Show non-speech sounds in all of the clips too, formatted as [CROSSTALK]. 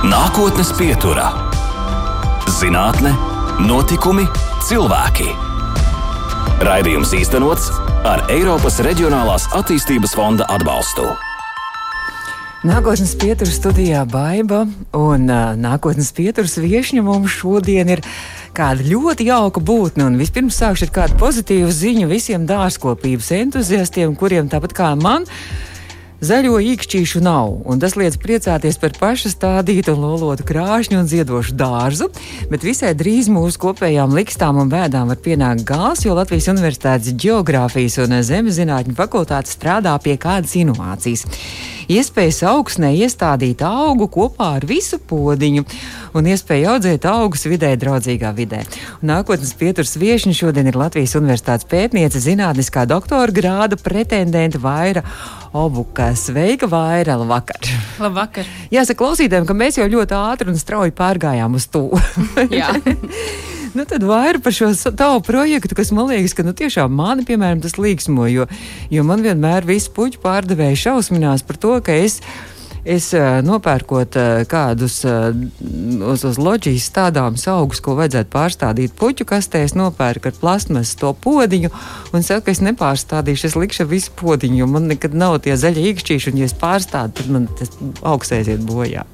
Nākotnes pieturā - zinātne, notikumi, cilvēki. Raidījums īstenots ar Eiropas Reģionālās attīstības fonda atbalstu. Nākotnes pieturas studijā Baiva un uh, nākotnes pieturas viešņa mums šodien ir kāda ļoti jauka būtne. Un vispirms sākšu ar kādu pozitīvu ziņu visiem dārzkopības entuziastiem, kuriem tāpat kā man Zaļo īkšķīšu nav, un tas liedz priecāties par pašu stādītu un lolotu krāšņu un ziedošu dārzu, bet visai drīz mūsu kopējām likstām un vēdām var pienākt gals, jo Latvijas Universitātes Geogrāfijas un Zemes zinātņu fakultāte strādā pie kādas inovācijas. Iespējas augsnē iestādīt augu kopā ar visu podziņu un iespēju audzēt augus vidē draudzīgā vidē. Un nākotnes pieturas viesiņa šodien ir Latvijas Universitātes pētniece, zinātniskā doktora grāda pretendente Vaira Obuka. Sveika, Vaira! Labvakar! Labvakar! Jāsaka klausītājiem, ka mēs jau ļoti ātri un strauji pārgājām uz to. [LAUGHS] Jā. [LAUGHS] Nu, tad vairāk par šo tavu projektu, kas man liekas, ka nu, tiešām mani, piemēram, tas līgsmo, jo, jo man vienmēr visu puķu pārdevēju šausminās par to, ka es es nopērkot kādus uz, uz loģijas stādāmus augus, ko vajadzētu pārstādīt puķu kastē, es nopērku ar plasmas to podziņu un saku, ka es nepārstādīšu, es likšu visu podziņu, jo man nekad nav tie zaļie īkšķīši, un ja es pārstādu, tad man tas augs aiziet bojā.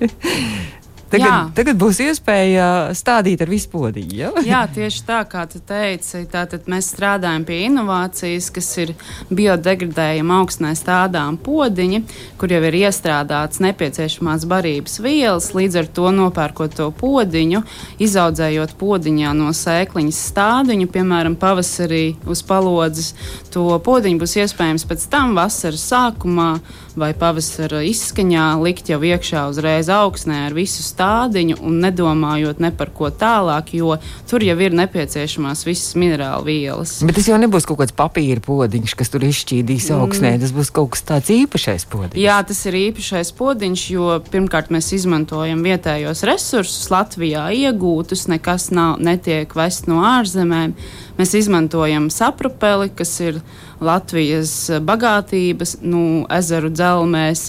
[LAUGHS] Tagad, Jā. tagad būs iespēja stādīt ar visu podziņu. Ja? [LAUGHS] Jā, tieši tā, kā tu teici. Tātad mēs strādājam pie inovācijas, kas ir biodegradējama augstnē stādām podziņi, kur jau ir iestrādāts nepieciešamās barības vielas. Līdz ar to nopērkot to podziņu, izaudzējot podziņā no sēkliņas stādiņu, piemēram, pavasarī uz palodzes, to podziņu būs iespējams pēc tam vasaras sākumā vai pavasara izskaņā likt jau iekšā uzreiz augsnē ar visu stādiņu un nedomājot ne par ko tālāk, jo tur jau ir nepieciešamās visas minerālu vielas. Bet tas jau nebūs kaut kāds papīra podiņš, kas tur izšķīdīs augsnē. Mm. Tas būs kaut kas tāds īpašais podiņš. Jā, tas ir īpašais podiņš, jo pirmkārt mēs izmantojam vietējos resursus Latvijā iegūtus, nekas nav, netiek vest no ārzemēm. Mēs izmantojam saprupeli, kas ir Latvijas bagātības, nu, ezeru dzelzmēs.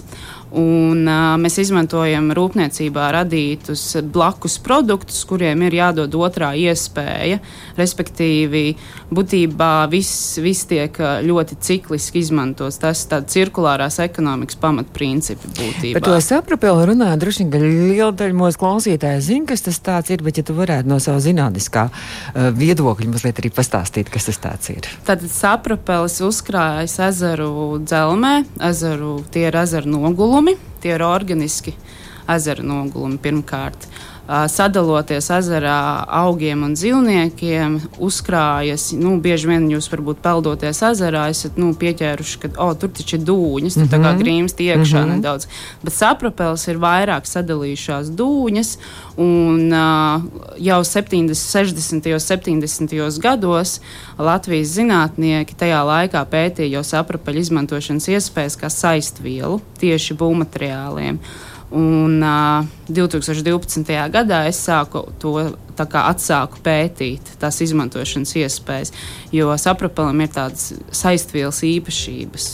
Un, uh, mēs izmantojam rūpniecībā radītus blakus produktus, kuriem ir jādod otrā iespēja. Respektīvi, būtībā viss, viss tiek ļoti cikliski izmantots. Tas ir tāds cirkulārās ekonomikas pamatprincipi būtībā. Par to saprapēlu runājot, droši vien, ka liela daļa mūsu klausītāju zina, kas tas ir, bet ja tu varētu no sava zinātniskā uh, viedokļa mazliet arī pastāstīt, kas tas ir. Tad saprapelis uzkrājas ezeru dzelmē, ezeru, tie ir ezeru nogulumi nogulumi. Tie ir organiski ezera nogulumi pirmkārt. Sadaloties ezerā augiem un dzīvniekiem, uzkrājas, nu, bieži vien jūs varbūt peldoties ezerā, esat nu, pieķēruši, ka oh, tur taču ir dūņas, mm -hmm. tā kā mhm. grīmst iekšā mm -hmm. nedaudz. Bet saprapels ir vairāk sadalījušās dūņas, un uh, jau 70, 60. un 70. gados Latvijas zinātnieki tajā laikā pētīja jau saprapeļu izmantošanas iespējas kā saistvielu tieši būvmateriāliem. Un uh, 2012. gadā es sāku to atsāku pētīt, tās izmantošanas iespējas, jo saprapelam ir tādas saistvielas īpašības.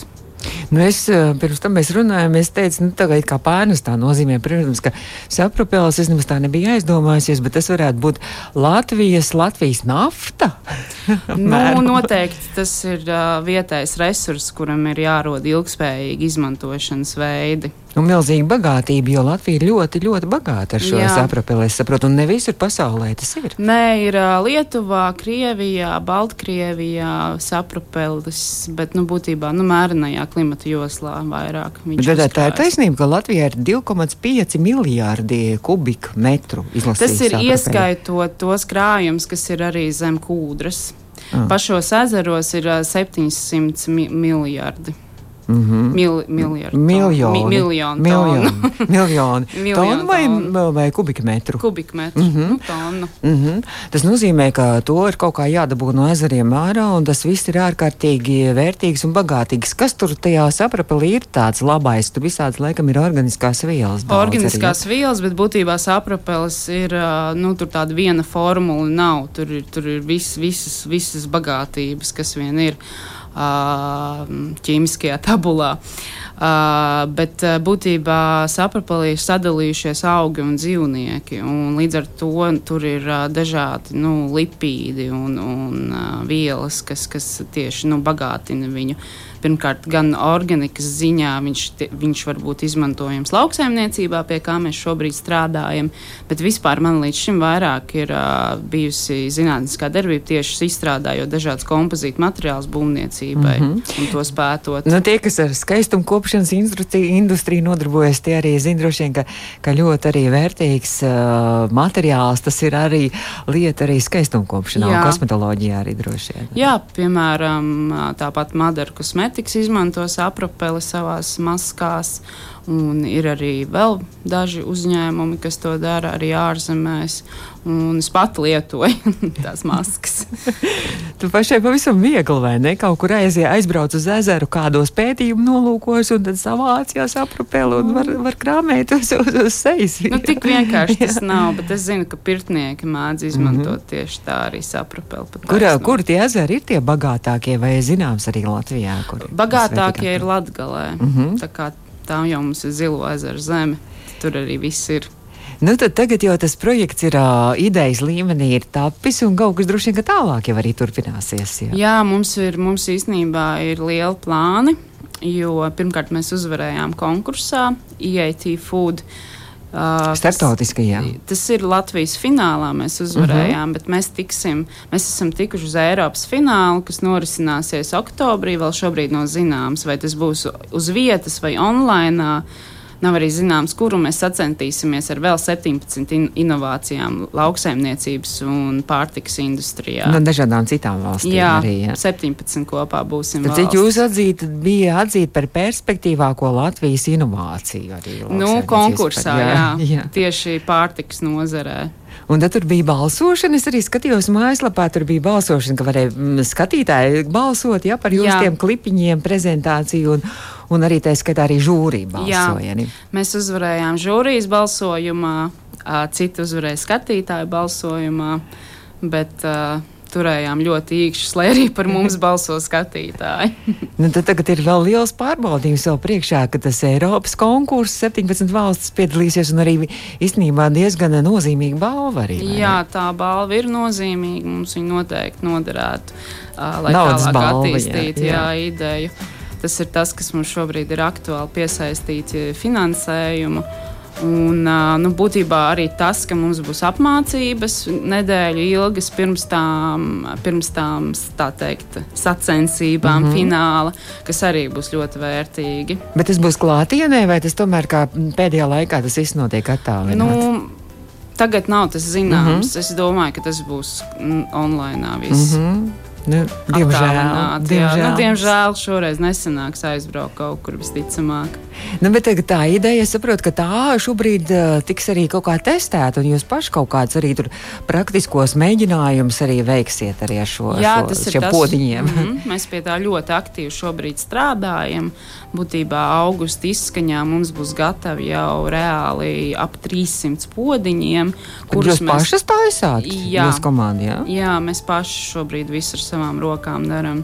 Nu es, pirms tam mēs runājām, es teicu, nu, tagad kā pārnes tā nozīmē, protams, ka sapropēlis es nemaz tā nebija aizdomājusies, bet tas varētu būt Latvijas, Latvijas nafta. [LAUGHS] nu, noteikti tas ir uh, vietējais resurss, kuram ir jārod ilgspējīgi izmantošanas veidi. Un milzīga bagātība, jo Latvija ir ļoti, ļoti bagāta ar šo sapropeli. Es saprotu, un ne visur pasaulē tas ir. Nē, ir Lietuvā, Krievijā, Baltkrievijā sapropelis, bet, nu, būtībā, nu, mērenajā klimata joslā vairāk. Bet, tā ir taisnība, ka Latvijā ir 2,5 miljārdi kubikmetru izlasīts. Tas ir sapropeli. ieskaitot tos krājumus, kas ir arī zem kūdras. Ah. Pašos ezeros ir 700 mi miljardi. Mm -hmm. Mil, miljardu, miljoni, mi, miljonu, miljoni, miljoni. tonu [LAUGHS] vai, vai kubikmetru? Kubikmetru, mm -hmm. nu, tonu. Mm -hmm. Tas nozīmē, ka to ir kaut kā jādabū no ezeriem ārā, un tas viss ir ārkārtīgi vērtīgs un bagātīgs. Kas tur tajā saprapelī ir tāds labais? Tur visāds laikam ir organiskās vielas. Organiskās arī, vielas, bet būtībā saprapelis ir, nu, tur tāda viena formula nav. Tur ir, tur ir vis, visas, visas bagātības, kas vien ir ķīmiskajā tabulā. Uh, bet uh, būtībā saprapelī ir sadalījušies augi un dzīvnieki. Un līdz ar to tur ir uh, dažādi nu, lipīdi un, un uh, vielas, kas, kas tieši nu, bagātina viņu pirmkārt, gan organikas ziņā viņš, viņš var būt izmantojams lauksaimniecībā, pie kā mēs šobrīd strādājam, bet vispār man līdz šim vairāk ir uh, bijusi zinātniskā darbība tieši izstrādājot dažādas kompozītu materiālus būvniecībai mm -hmm. un tos pētot. Nu, tie, kas ar skaistumu kopšanas industriju nodarbojas, tie arī zina droši vien, ka, ka ļoti arī vērtīgs uh, materiāls tas ir arī lieta arī skaistumu kopšanā Jā. un kosmetoloģijā arī droši vien. Jā, piemēram, tāpat Madara kosmetika pārtiks izmanto sapropeli savās maskās. Un ir arī vēl daži uzņēmumi, kas to dara arī ārzemēs. Un es pat lietoju [LAUGHS] tās maskas. [LAUGHS] tu pašai pavisam viegli, vai ne? Kaut kur aizie, aizbrauc uz ezeru, kādos pētījumu nolūkos, un tad savācījās aprupēlu un var, var krāmēt uz, uz, uz sejas. Nu, tik vienkārši [LAUGHS] tas nav, bet es zinu, ka pirtnieki mēdz izmantot mm -hmm. tieši tā arī saprupēlu. Kur, kur tie ezeri ir tie bagātākie, vai zināms arī Latvijā? Bagātākie ir Latgalē. Mm -hmm. Tā jau mums ir zilo ezeru zeme, tur arī viss ir. Nu, tagad jau tas projekts ir uh, idejas līmenī, ir tapis un kaut kas droši vien tālāk jau arī turpināsies. Jā, jā mums, ir, mums īstenībā ir lieli plāni, jo pirmkārt mēs uzvarējām konkursā EIT Food. Uh, Startautiskajā. Tas ir Latvijas finālā. Mēs uzvarējām, uh mhm. -huh. bet mēs, tiksim, mēs esam tikuši uz Eiropas finālu, kas norisināsies oktobrī. Vēl šobrīd nav zināms, vai tas būs uz vietas vai online. Nav arī zināms, kuru mēs sacentīsimies ar vēl 17 in inovācijām lauksaimniecības un pārtikas industrijā. No dažādām citām valstīm. Jā, arī, jā. 17 kopā būsim. Tad cik jūs atzīt, bija atzīt par perspektīvāko Latvijas inovāciju arī? Nu, konkursā, par, jā, jā, [LAUGHS] jā. tieši pārtikas nozarē. Un tad tur bija balsošana. Es arī skatījos mājaslapā, tur bija balsošana, ka varēja mm, skatītāji balsot ja, par jūsu tiem klipiņiem, prezentāciju. Un, un arī tā skaitā arī žūrija balsoja. Mēs uzvarējām žūrijas balsojumā, citi uzvarēja skatītāju balsojumā. Bet, uh, turējām ļoti īkšķus, lai arī par mums balso skatītāji. [LAUGHS] nu, tagad ir vēl liels pārbaudījums vēl priekšā, ka tas Eiropas konkurss 17 valstis piedalīsies un arī īstenībā diezgan nozīmīga balva arī. Jā, tā balva ir nozīmīga. Mums viņa noteikti noderētu, uh, lai Naudas tālāk balva, attīstītu jā, jā. Jā, ideju. Tas ir tas, kas mums šobrīd ir aktuāli piesaistīt finansējumu. Un, nu, būtībā arī tas, ka mums būs apmācības nedēļu ilgas pirms tām, pirms tām tā teikt, sacensībām, mm -hmm. fināla, kas arī būs ļoti vērtīgi. Bet tas būs klātienē, vai tas tomēr kā pēdējā laikā tas viss notiek attālināti? Nu, tagad nav tas zināms. Mm -hmm. Es domāju, ka tas būs online. Viss. Mm -hmm. Nu, diemžēl, diemžēl. Jā, nu, diemžēl šoreiz nesanāks aizbraukt kaut kur visticamāk. Nu, bet tā ideja, es saprotu, ka tā šobrīd uh, tiks arī kaut kā testēta, un jūs paši kaut kādus arī tur praktiskos mēģinājumus arī veiksiet arī ar šo, Jā, šo, tas šiem tas, podiņiem. Mm -hmm, mēs pie tā ļoti aktīvi šobrīd strādājam. Būtībā augusta izskaņā mums būs gatavi jau reāli ap 300 podiņiem. Kurus jūs mēs... pašas taisāt? Jā, komandi, jā? jā, mēs paši šobrīd visu ar savām rokām darām.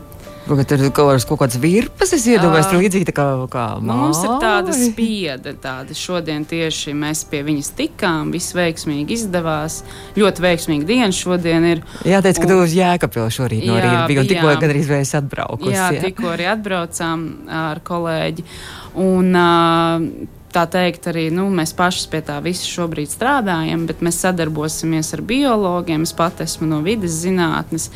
Tur ir kaut, kaut kāds virpas, es iedomājos, tur līdzīgi kā, kā nu, mums ir tāda spieda. Tāda. Šodien tieši mēs pie viņas tikām, viss veiksmīgi izdevās. Ļoti veiksmīga diena šodien ir. Jā, teicu, ka tu uz Jēkabilu šorīt no rīta biji un tikko gan arī vēs atbraukusi. Jā, jā, tikko arī atbraucām ar kolēģi. Un, uh, tā teikt, arī nu, mēs paši pie tā visa šobrīd strādājam, bet mēs sadarbosimies ar biologiem. Es pat esmu no vidas zinātnes,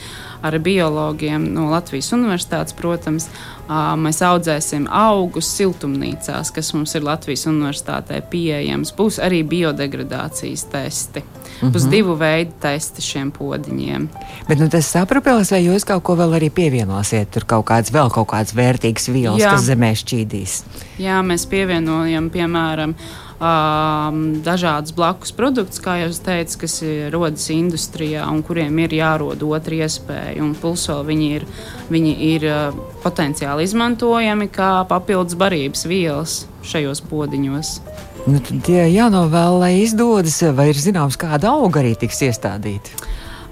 ar biologiem no Latvijas Universitātes, protams. Mēs audzēsim augus siltumnīcās, kas mums ir Latvijas Universitātē pieejams. Būs arī biodegradācijas testi. Mm -hmm. Būs divu veidu testi šiem podiņiem. Bet nu, tas saprapēlis, vai jūs kaut ko vēl arī pievienosiet? Tur kaut kāds vēl kaut kāds vērtīgs vielas, Jā. kas zemē šķīdīs. Jā, mēs pievienojam, piemēram, um, dažādas blakus produktus, kā jau teicu, kas rodas industrijā un kuriem ir jārod otra iespēja. Un pulso viņi ir, viņi ir uh, potenciāli izmantojami kā papildus barības vielas šajos podiņos. Nu, tad jānovēl, lai izdodas, vai ir zināms, kāda auga arī tiks iestādīta.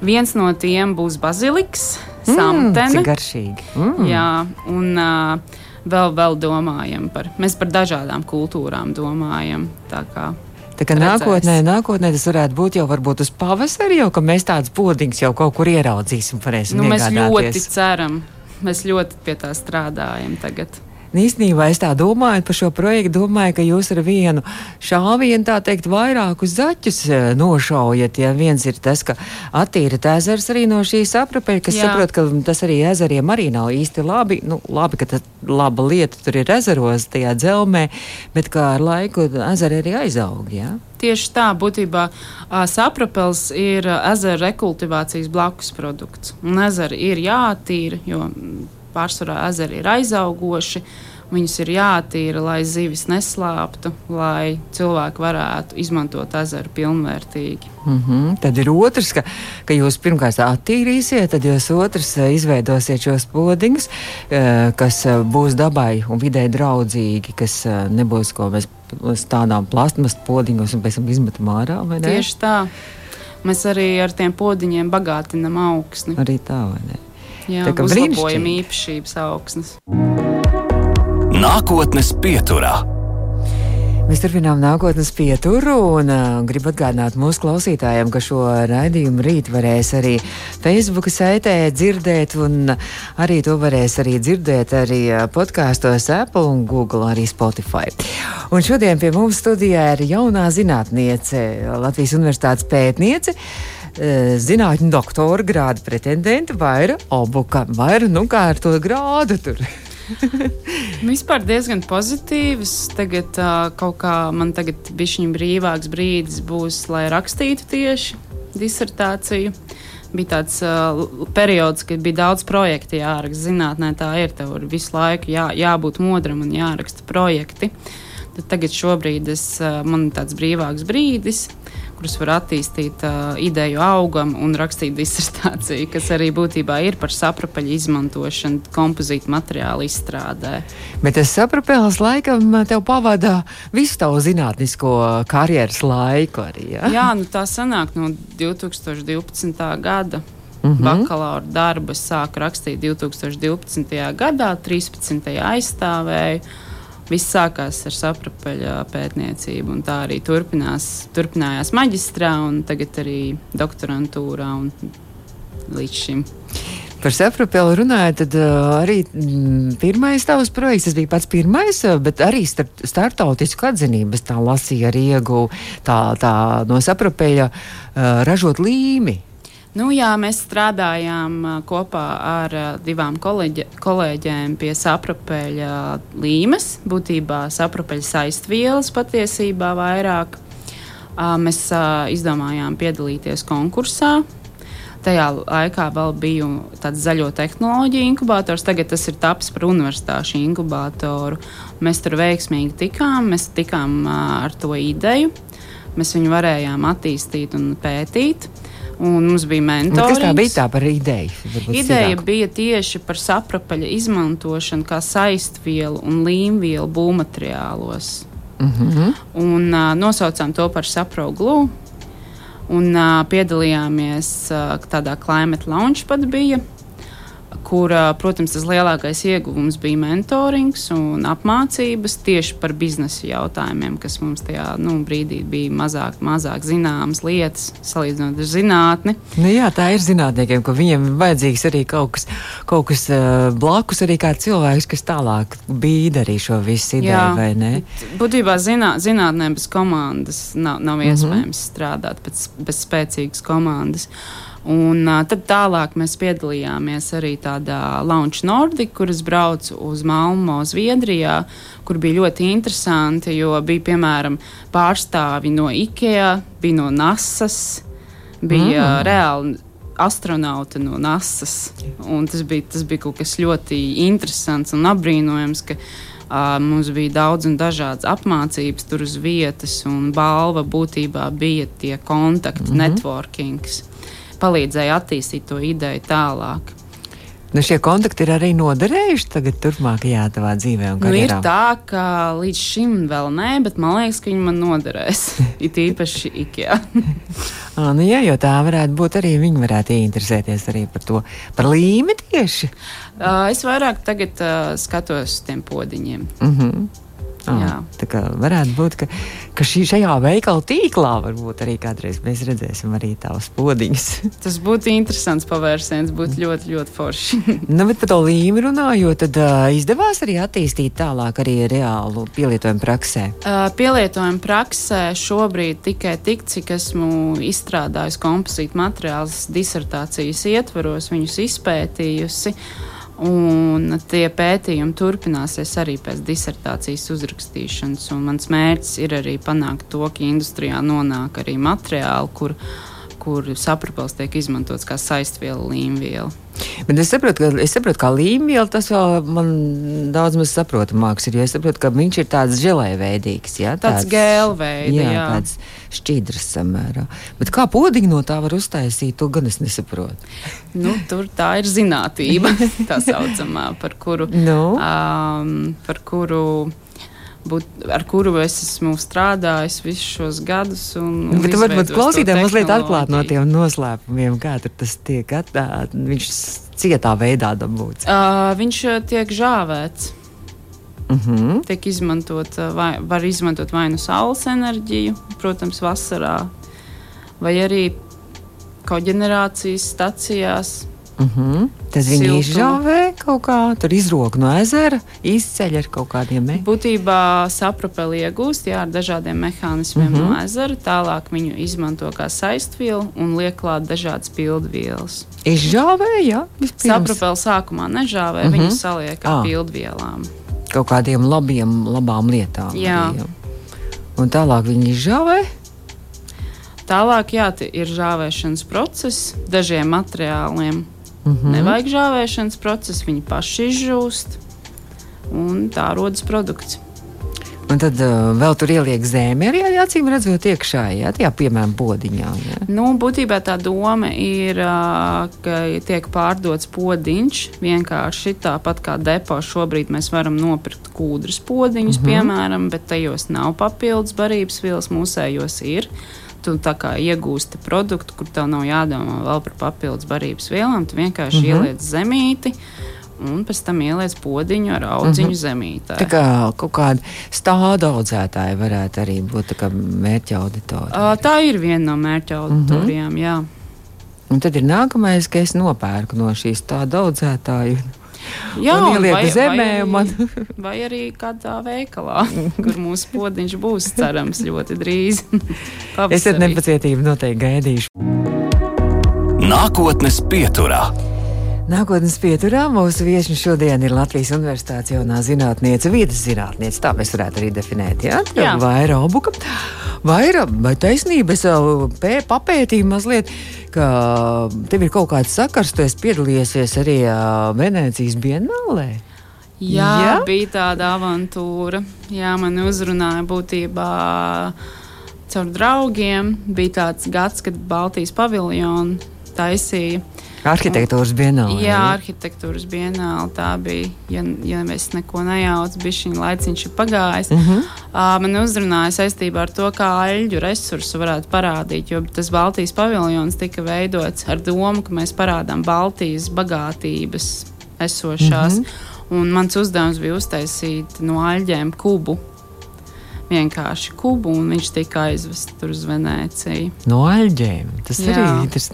Viens no tiem būs baziliks, samtene. Mm, garšīgi. Mm. Jā, un uh, vēl, vēl domājam par, mēs par dažādām kultūrām domājam. Tā kā kā nākotnē, nākotnē tas varētu būt jau varbūt uz pavasari, jau ka mēs tādas podīgas jau kaut kur ieraudzīsim. Nu, mēs ļoti ceram, mēs ļoti pie tā strādājam tagad. Īstenībā es tā domāju par šo projektu, domāju, ka jūs ar vienu šāvienu, tā teikt, vairākus zaķus e, nošaujat. Ja viens ir tas, ka attīrat ezers arī no šīs aprapeļa, kas Jā. saprot, ka tas arī ezeriem arī nav īsti labi. Nu, labi, ka tas laba lieta tur ir ezeros, tajā dzelmē, bet kā ar laiku ezeri arī aizaug. Ja? Tieši tā, būtībā saprapels ir ezera rekultivācijas blakus produkts. Un ezeri ir jātīra, jo pārsvarā ezeri ir aizaugoši. Viņus ir jātīra, lai zivis neslāptu, lai cilvēki varētu izmantot ezeru pilnvērtīgi. Mm -hmm. Tad ir otrs, ka, ka jūs pirmkārt attīrīsiet, tad jūs otrs eh, izveidosiet šos podiņus, eh, kas eh, būs dabai un vidē draudzīgi, kas nebūs ko mēs tādām plastmasas podiņos un pēc tam izmetam ārā. Tieši tā. Mēs arī ar tiem podiņiem bagātinam augsni. Arī tā, vai ne? Jā, tā kā uzlabojam īpašības augsnes. Nākotnes pieturā. Mēs turpinām nākotnes pieturu un uh, gribu atgādināt mūsu klausītājiem, ka šo raidījumu rīt varēs arī Facebook saitē dzirdēt, un arī to varēs arī dzirdēt arī podkāstos Apple un Google, arī Spotify. Un šodien pie mums studijā ir jaunā zinātniece, Latvijas Universitātes pētniece. Eh, zinātņu doktora grāda pretendente Vaira Obuka. Vaira, nu kā ar to grādu tur? Vispār diezgan pozitīvs. Tagad uh, kaut kā man tagad bišķiņ brīvāks brīdis būs, lai rakstītu tieši disertāciju. Bija tāds uh, periods, kad bija daudz projektu jāraksta. Zinātnē tā ir. Tev ir visu laiku jā, jābūt modram un jāraksta projekti. Tad tagad šobrīd es, uh, man ir tāds brīvāks brīdis kurus var attīstīt uh, ideju augam un rakstīt disertāciju, kas arī būtībā ir par saprapeļu izmantošanu kompozītu materiālu izstrādē. Bet tas saprapēlis laikam tev pavada visu tavu zinātnisko karjeras laiku arī. Ja? Jā, nu tā sanāk no 2012. gada. Mm -hmm. Bakalaura darbu sāku rakstīt 2012. gadā, 13. aizstāvēju viss sākās ar saprapeļa pētniecību, un tā arī turpinās, turpinājās maģistrā, un tagad arī doktorantūrā un līdz šim. Par saprapeli runājot, tad uh, arī mm, pirmais tavs projekts, tas bija pats pirmais, bet arī starp, startautisku atzinības tā lasīja arī ieguva tā, tā no saprapeļa uh, ražot līmi. Nu, jā, mēs strādājām kopā ar divām kolēģi, kolēģiem pie saprapeļa līmes, būtībā saprapeļa saistvielas patiesībā vairāk. Mēs izdomājām piedalīties konkursā. Tajā laikā vēl bija tāds zaļo tehnoloģiju inkubators, tagad tas ir tapis par universitāšu inkubatoru. Mēs tur veiksmīgi tikām, mēs tikām ar to ideju. Mēs viņu varējām attīstīt un pētīt. Un mums bija mentors. Kas tā bija tā par ideju? Ideja sīvāk. bija tieši par saprapaļa izmantošanu kā saistvielu un līmvielu būvmateriālos. Mm -hmm. Un uh, nosaucām to par saproglu. Un uh, piedalījāmies uh, tādā climate launch pat bija kur, protams, tas lielākais ieguvums bija mentorings un apmācības tieši par biznesa jautājumiem, kas mums tajā nu, brīdī bija mazāk, mazāk zināmas lietas, salīdzinot ar zinātni. Nu, jā, tā ir zinātniekiem, ka viņiem ir vajadzīgs arī kaut kas, kaut kas blakus, arī kā cilvēks, kas tālāk bīda arī šo visu ideju, jā, vai ne? Būtībā zinā, zinātnē bez komandas nav, nav mm -hmm. iespējams strādāt bez, bez spēcīgas komandas. Uh, Un, uh, tad tālāk mēs piedalījāmies arī tādā Launch Nordic, kuras braucu uz Malmo, Zviedrijā, kur bija ļoti interesanti, jo bija piemēram pārstāvi no IKEA, bija no NASAS, bija mm. reāli astronauti no NASAS. Tas bija, tas bija kaut kas ļoti interesants un apbrīnojams. Ka, Uh, mums bija daudz un dažādas apmācības tur uz vietas, un balva būtībā bija tie kontakti, mm -hmm. networkings palīdzēja attīstīt to ideju tālāk. Nu, šie kontakti ir arī noderējuši tagad, turpmākajā tavā dzīvē. Nu, ir tā, ka līdz šim vēl nē, bet man liekas, ka viņi man noderēs. [LAUGHS] It īpaši IKEA. [LAUGHS] à, nu, jā, jo tā varētu būt arī viņi varētu ieinteresēties arī par to, par līmeni tieši. Uh, es vairāk tagad uh, skatos uz tiem podiņiem. Mm -hmm. Ah, tā kā varētu būt, ka, ka šī, šajā veikala tīklā varbūt arī kādreiz mēs redzēsim arī tavas podiņas. [LAUGHS] Tas būtu interesants pavērsiens, būtu ļoti, ļoti forši. [LAUGHS] nu, bet par to līmeni runājot, tad uh, izdevās arī attīstīt tālāk arī reālu pielietojumu praksē. Uh, pielietojumu praksē šobrīd tikai tik, cik esmu izstrādājusi kompozītu materiālus disertācijas ietvaros, viņus izpētījusi. Uh, Un tie pētījumi turpināsies arī pēc disertācijas uzrakstīšanas. Mans mērķis ir arī panākt to, ka industrijā nonāk arī materiāli, kur, kur saprapels tiek izmantots kā saistviela līmviela. Bet es saprotu, ka, es saprotu, kā līmija, tas vēl man daudz maz saprotamāks ir. Es saprotu, ka viņš ir tāds žēlējveidīgs. Ja? Tāds, tāds gēlveids. Jā, jā, tāds šķidrs samērā. Bet kā podiņu no tā var uztaisīt, to gan es nesaprotu. nu, tur tā ir zinātība, [LAUGHS] tā saucamā, par kuru. No. Um, par kuru būt, ar kuru es esmu strādājis visus šos gadus. Un, un Bet varbūt klausītājiem mazliet atklāt no tiem noslēpumiem, kā tas tiek atdāts. Viņš cietā veidā dabūts. Uh, viņš tiek žāvēts. Uh mhm. -huh. Tiek izmantot, vai, var izmantot vai nu saules enerģiju, protams, vasarā, vai arī koģenerācijas stacijās Mhm. -huh. Tad viņi Siltuma. izžāvē kaut kā, tur izrok no ezera, izceļ ar kaut kādiem mehānismiem. Būtībā sapropeli iegūst jā, ar dažādiem mehānismiem uh -huh. no mhm. ezera, tālāk viņu izmanto kā saistvielu un liek klāt dažādas pildvielas. Izžāvē, jā. Sapropeli sākumā nežāvē, uh -huh. viņu saliek ar ah. pildvielām. Kaut kādiem labiem, labām lietām. Jā. Arī, jā. Un tālāk viņi izžāvē. Tālāk jā, ir žāvēšanas process dažiem materiāliem Mm -hmm. Nevajag žāvēšanas procesu, viņi paši izžūst, un tā rodas produkts. Un tad uh, vēl tur ieliek zemi, arī acīm redzot, iekšā, ja tā piemēram, bodiņā. Ja. Nu, būtībā tā doma ir, uh, ka tiek pārdots podiņš vienkārši tāpat kā depo. Šobrīd mēs varam nopirkt kūdras podiņus, mm -hmm. piemēram, bet tajos nav papildus barības vielas, mūsējos ir tu iegūsti produktu, kur tev nav jādomā vēl par papildus barības vielām. Tu vienkārši mm -hmm. ieliec zemīti. Un pēc tam ieliec podziņu ar audziņu mm -hmm. zemītē. Tā kā kaut kāda stāda audzētāja varētu arī būt tā mērķa auditorija. Tā ir viena no mērķa auditorijām, mm -hmm. jā. Un tad ir nākamais, ka es nopērku no šīs tāda audzētāja Jā, ieliek zemē. Vai, man... [LAUGHS] vai arī kādā veikalā, [LAUGHS] kur mūsu podiņš būs cerams ļoti drīz. [LAUGHS] es ar nepacietību noteikti gaidīšu. Nākotnes pieturā. Nākotnes pieturā mūsu viesiņš šodien ir Latvijas Universitātes jaunā zinātniece, vietas zinātniece. Tā mēs varētu arī definēt, ja? Jā, Vaira Obuka. Vaira, vai taisnība, es jau papētīju mazliet ka tev ir kaut kāds sakars, tu esi piedalījies arī Venecijas Bienālē. Jā, Jā, bija tāda avantūra. Jā, man uzrunāja būtībā caur draugiem. Bija tāds gads, kad Baltijas paviljonu taisīja. Arhitektūras dienāla. Jā, arhitektūras dienāla. Tā bija, ja, ja mēs neko nejaucam, bija šī laiciņš pagājis. Uh -huh. uh, man uzrunāja saistībā ar to, kā aļģu resursu varētu parādīt, jo tas Baltijas paviljons tika veidots ar domu, ka mēs parādām Baltijas bagātības esošās. Uh -huh. Un mans uzdevums bija uztaisīt no aļģēm kubu vienkārši kubu, un viņš tika aizvests uz Venēciju. No aļģēm. Tas Jā. arī tas,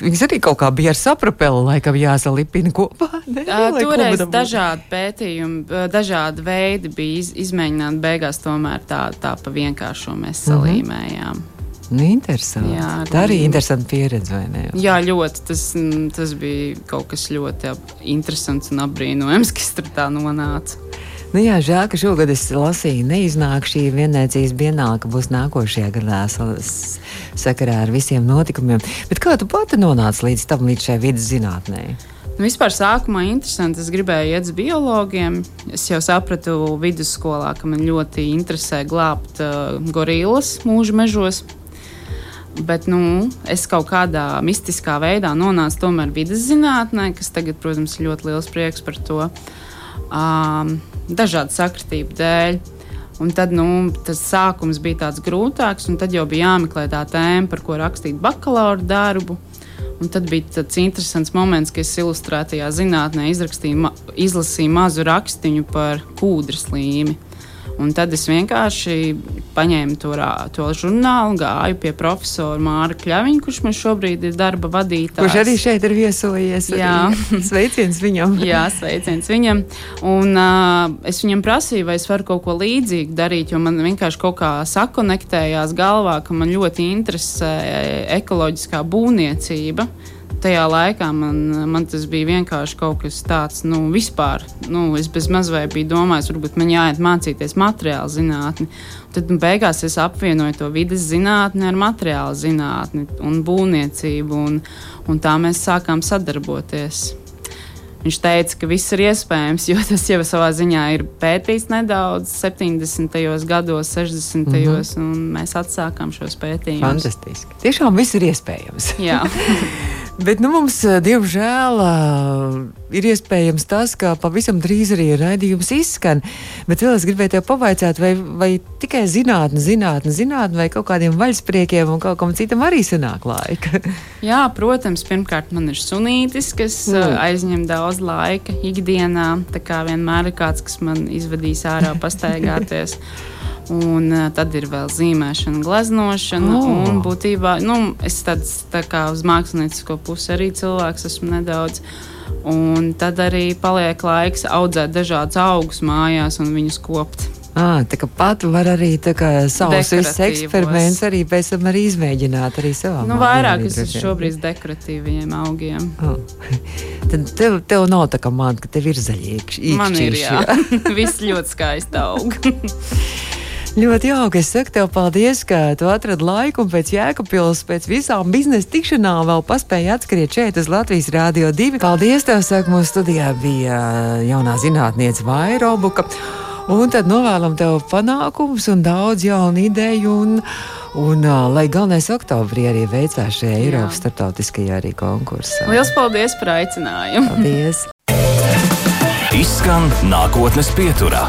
viņas arī kaut kā bija ar saprapeli, laikam jāsalipina kopā. [LAUGHS] Ne? Uh, toreiz dažādi pētījumi, dažādi veidi bija iz, izmēģināti, beigās tomēr tā, tā pa vienkāršo mēs mhm. salīmējām. Mm -hmm. Nu, interesanti. Jā, tā arī ir interesanta pieredze, vai ne? Jā, ļoti. Tas, tas bija kaut kas ļoti interesants un apbrīnojams, kas tur tā nonāca. Nu jā, žēl, ka šogad es lasīju, neiznāk šī vienlaicības dienāla, ka būs nākošajā gadā sakarā ar visiem notikumiem. Bet kā tu pati nonāci līdz tam, līdz šai vidas zinātnē? Nu, vispār sākumā interesanti. Es gribēju iet uz biologiem. Es jau sapratu vidusskolā, ka man ļoti interesē glābt uh, gorillas mūža mežos. Bet nu, es kaut kādā mistiskā veidā nonācu tomēr vidas zinātnē, kas tagad, protams, ir ļoti liels prieks par to. Um, dažādu sakritību dēļ. Un tad nu, tas sākums bija tāds grūtāks, un tad jau bija jāmeklē tā tēma, par ko rakstīt bakalaura darbu. Un tad bija tāds interesants moments, kad es ilustrētajā zinātnē izlasīju mazu rakstiņu par kūdras līmeni. Un tad es vienkārši paņēmu to, to žurnālu, gāju pie profesora Māra Kļaviņa, kurš man šobrīd ir darba vadītājs. Kurš arī šeit ir viesojies. Jā, [LAUGHS] sveiciens viņam. [LAUGHS] Jā, sveiciens viņam. Un uh, es viņam prasīju, vai es varu kaut ko līdzīgu darīt, jo man vienkārši kaut kā sakonektējās galvā, ka man ļoti interesē ekoloģiskā būvniecība tajā laikā man, man tas bija vienkārši kaut kas tāds, nu, vispār. Nu, es bez mazliet biju domājis, varbūt man jāiet mācīties materiālu zinātni. Tad nu, beigās es apvienoju to vidas zinātni ar materiālu zinātni un būvniecību, un, un tā mēs sākām sadarboties. Viņš teica, ka viss ir iespējams, [LAUGHS] jo tas jau savā ziņā ir pētīts nedaudz 70. gados, 60. Mm -hmm. un mēs atsākām šos pētījumus. Fantastiski. Tiešām viss ir iespējams. Jā. [LAUGHS] Bet nu, mums, eh, diemžēl, eh, ir iespējams tas, ka pavisam drīz arī raidījums izskan. Bet vēl es gribēju te pavaicāt, vai, vai tikai zinātnē, zinātnē, zinātnē, vai kaut kādiem vaļspriekiem un kaut kam citam arī sanāk laika. [LAUGHS] Jā, protams, pirmkārt, man ir sunītis, kas mm. aizņem daudz laika ikdienā. Tā kā vienmēr ir kāds, kas man izvedīs ārā [LAUGHS] pastaigāties. Un uh, tad ir vēl zīmēšana, gleznošana. Oh. Un būtībā nu, es tāds tā kā uz māksliniecisko pusi arī cilvēks esmu nedaudz. Un tad arī paliek laiks audzēt dažādus augus mājās un viņus kopt. À, tā kā pat var arī savus eksperimentus arī pēc tam arī izmēģināt arī savā nu, vairāk es esmu šobrīd dekoratīviem augiem. Oh. [LAUGHS] Tad tev, tev nav tā kā man, ka tev ir zaļīgs. Man ir, jā. [LAUGHS] Viss ļoti skaisti aug. [LAUGHS] Ļoti jauki. Es saku tev paldies, ka tu atradi laiku un pēc jēkapils, pēc visām biznesa tikšanām vēl paspēji atskriet šeit uz Latvijas Rādio 2. Paldies tev, saka, mūsu studijā bija jaunā zinātniece Vairobuka. Un tad novēlam tev panākumus un daudz jaunu ideju. Un, un uh, lai galvenais oktobrī arī veicās šajā Eiropas starptautiskajā arī konkursā. Lielas paldies par aicinājumu! Paldies! Izskan nākotnes pieturā.